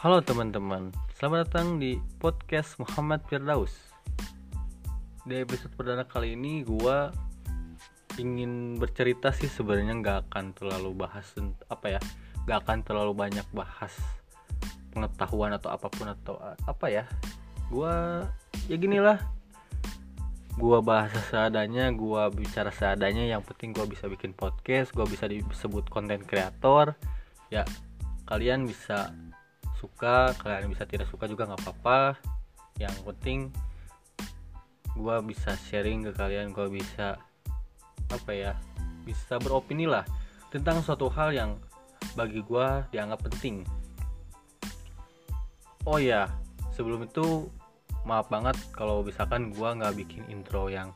Halo teman-teman, selamat datang di podcast Muhammad Firdaus. Di episode perdana kali ini gua ingin bercerita sih sebenarnya nggak akan terlalu bahas apa ya, nggak akan terlalu banyak bahas pengetahuan atau apa pun atau apa ya. Gua ya ginilah, gua bahas seadanya, gua bicara seadanya. Yang penting gua bisa bikin podcast, gua bisa disebut konten kreator. Ya kalian bisa suka kalian bisa tidak suka juga nggak apa-apa. Yang penting gue bisa sharing ke kalian gue bisa apa ya bisa beropini lah tentang suatu hal yang bagi gue dianggap penting. Oh ya sebelum itu maaf banget kalau misalkan gue nggak bikin intro yang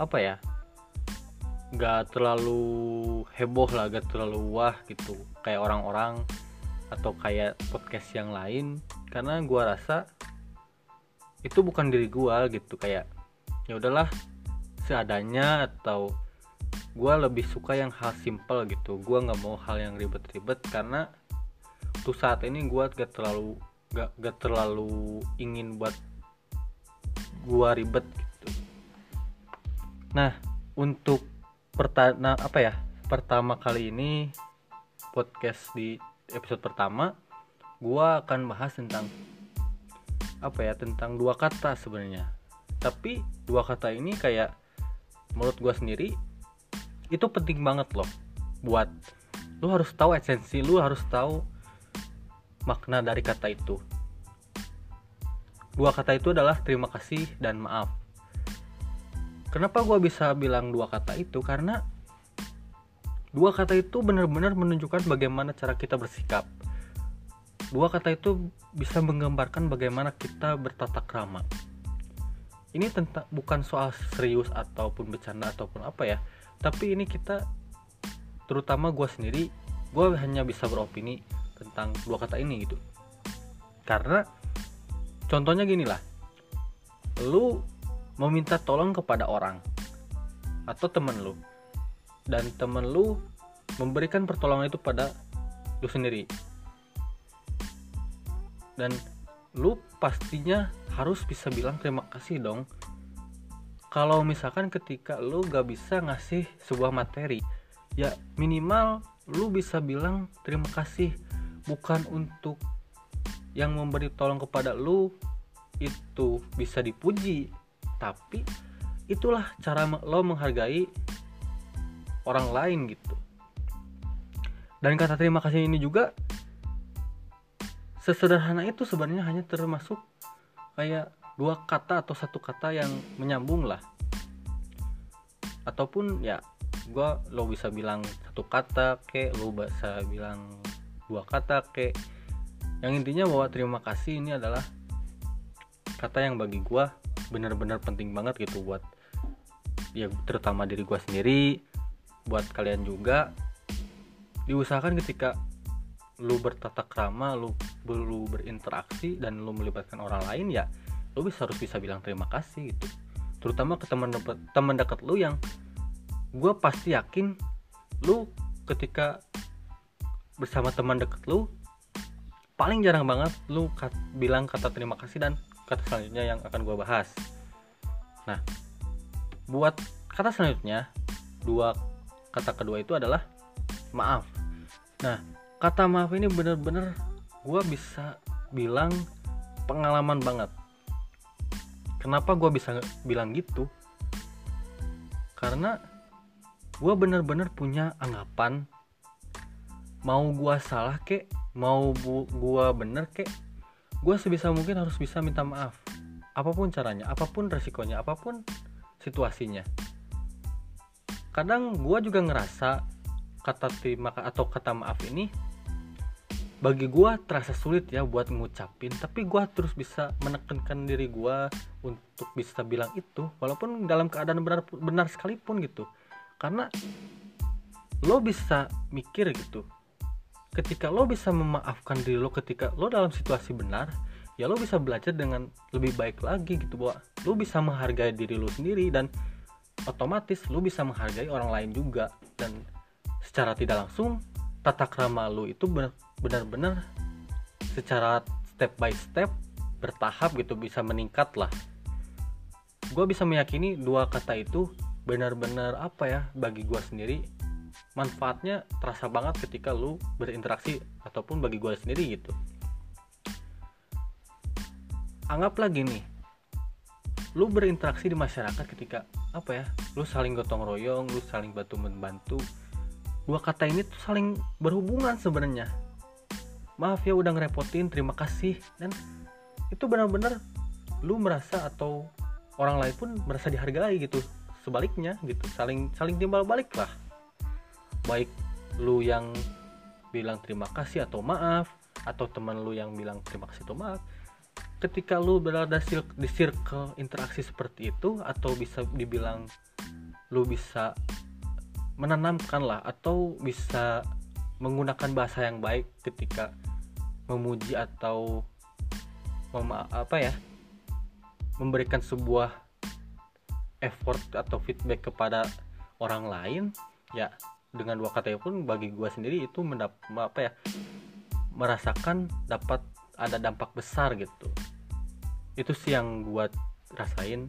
apa ya nggak terlalu heboh lah gak terlalu wah gitu. Kayak orang-orang atau kayak podcast yang lain karena gue rasa itu bukan diri gue gitu kayak ya udahlah seadanya atau gue lebih suka yang hal simple gitu. Gue nggak mau hal yang ribet-ribet karena untuk saat ini gue gak terlalu gak, gak terlalu ingin buat gue ribet gitu. Nah untuk pertama apa ya pertama kali ini podcast di episode pertama gue akan bahas tentang apa ya tentang dua kata sebenarnya. Tapi dua kata ini kayak menurut gue sendiri itu penting banget loh buat lu harus tahu esensi lu harus tahu makna dari kata itu. Dua kata itu adalah terima kasih dan maaf. Kenapa gue bisa bilang dua kata itu? Karena Dua kata itu benar-benar menunjukkan bagaimana cara kita bersikap. Dua kata itu bisa menggambarkan bagaimana kita bertata krama. Ini tentang bukan soal serius ataupun bercanda ataupun apa ya, tapi ini kita terutama gue sendiri, gue hanya bisa beropini tentang dua kata ini gitu. Karena contohnya gini lah, lu meminta tolong kepada orang atau temen lu dan temen lu memberikan pertolongan itu pada lu sendiri. Dan lu pastinya harus bisa bilang terima kasih dong. Kalau misalkan ketika lu gak bisa ngasih sebuah materi ya minimal lu bisa bilang terima kasih. Bukan untuk yang memberi tolong kepada lu itu bisa dipuji tapi itulah cara lo menghargai orang lain gitu. Dan kata terima kasih ini juga sesederhana itu sebenarnya hanya termasuk kayak dua kata atau satu kata yang menyambung lah. Ataupun ya gue lo bisa bilang satu kata ke lo bisa bilang dua kata ke yang intinya bahwa terima kasih ini adalah kata yang bagi gue benar-benar penting banget gitu buat ya terutama diri gue sendiri buat kalian juga diusahakan ketika lu bertata krama lu lu berinteraksi dan lu melibatkan orang lain ya lu bisa harus bisa bilang terima kasih gitu. Terutama ke teman teman dekat lu yang gue pasti yakin lu ketika bersama teman dekat lu paling jarang banget lu kat, bilang kata terima kasih dan kata selanjutnya yang akan gue bahas. Nah buat kata selanjutnya dua kata kedua itu adalah maaf. Nah kata maaf ini bener-bener gue bisa bilang pengalaman banget. Kenapa gue bisa bilang gitu? Karena gue bener-bener punya anggapan mau gue salah kek mau gue bener kek gue sebisa mungkin harus bisa minta maaf. Apa pun caranya apa pun resikonya apa pun situasinya kadang gue juga ngerasa kata terima atau kata maaf ini bagi gue terasa sulit ya buat ngucapin tapi gue terus bisa menekankan diri gue untuk bisa bilang itu walaupun dalam keadaan benar benar sekalipun gitu. Karena lo bisa mikir gitu ketika lo bisa memaafkan diri lo ketika lo dalam situasi benar ya lo bisa belajar dengan lebih baik lagi gitu bahwa lo bisa menghargai diri lo sendiri dan otomatis lu bisa menghargai orang lain juga. Dan secara tidak langsung tata krama lu itu benar-benar secara step by step bertahap gitu bisa meningkat lah. Gue bisa meyakini dua kata itu benar-benar apa ya bagi gue sendiri manfaatnya terasa banget ketika lu berinteraksi ataupun bagi gue sendiri gitu. Anggap lagi nih lu berinteraksi di masyarakat ketika apa ya lu saling gotong royong lu saling bantu membantu. Dua kata ini tuh saling berhubungan sebenarnya. Maaf ya udah ngerepotin terima kasih. Dan itu benar-benar lu merasa atau orang lain pun merasa dihargai gitu sebaliknya gitu. Saling saling timbal balik lah. Baik lu yang bilang terima kasih atau maaf atau teman lu yang bilang terima kasih atau maaf ketika lu berada di circle interaksi seperti itu atau bisa dibilang lu bisa menanamkan lah atau bisa menggunakan bahasa yang baik ketika memuji atau mema apa ya memberikan sebuah effort atau feedback kepada orang lain ya dengan dua kata pun bagi gue sendiri itu mendap apa ya merasakan dapat ada dampak besar gitu. Itu sih yang gue rasain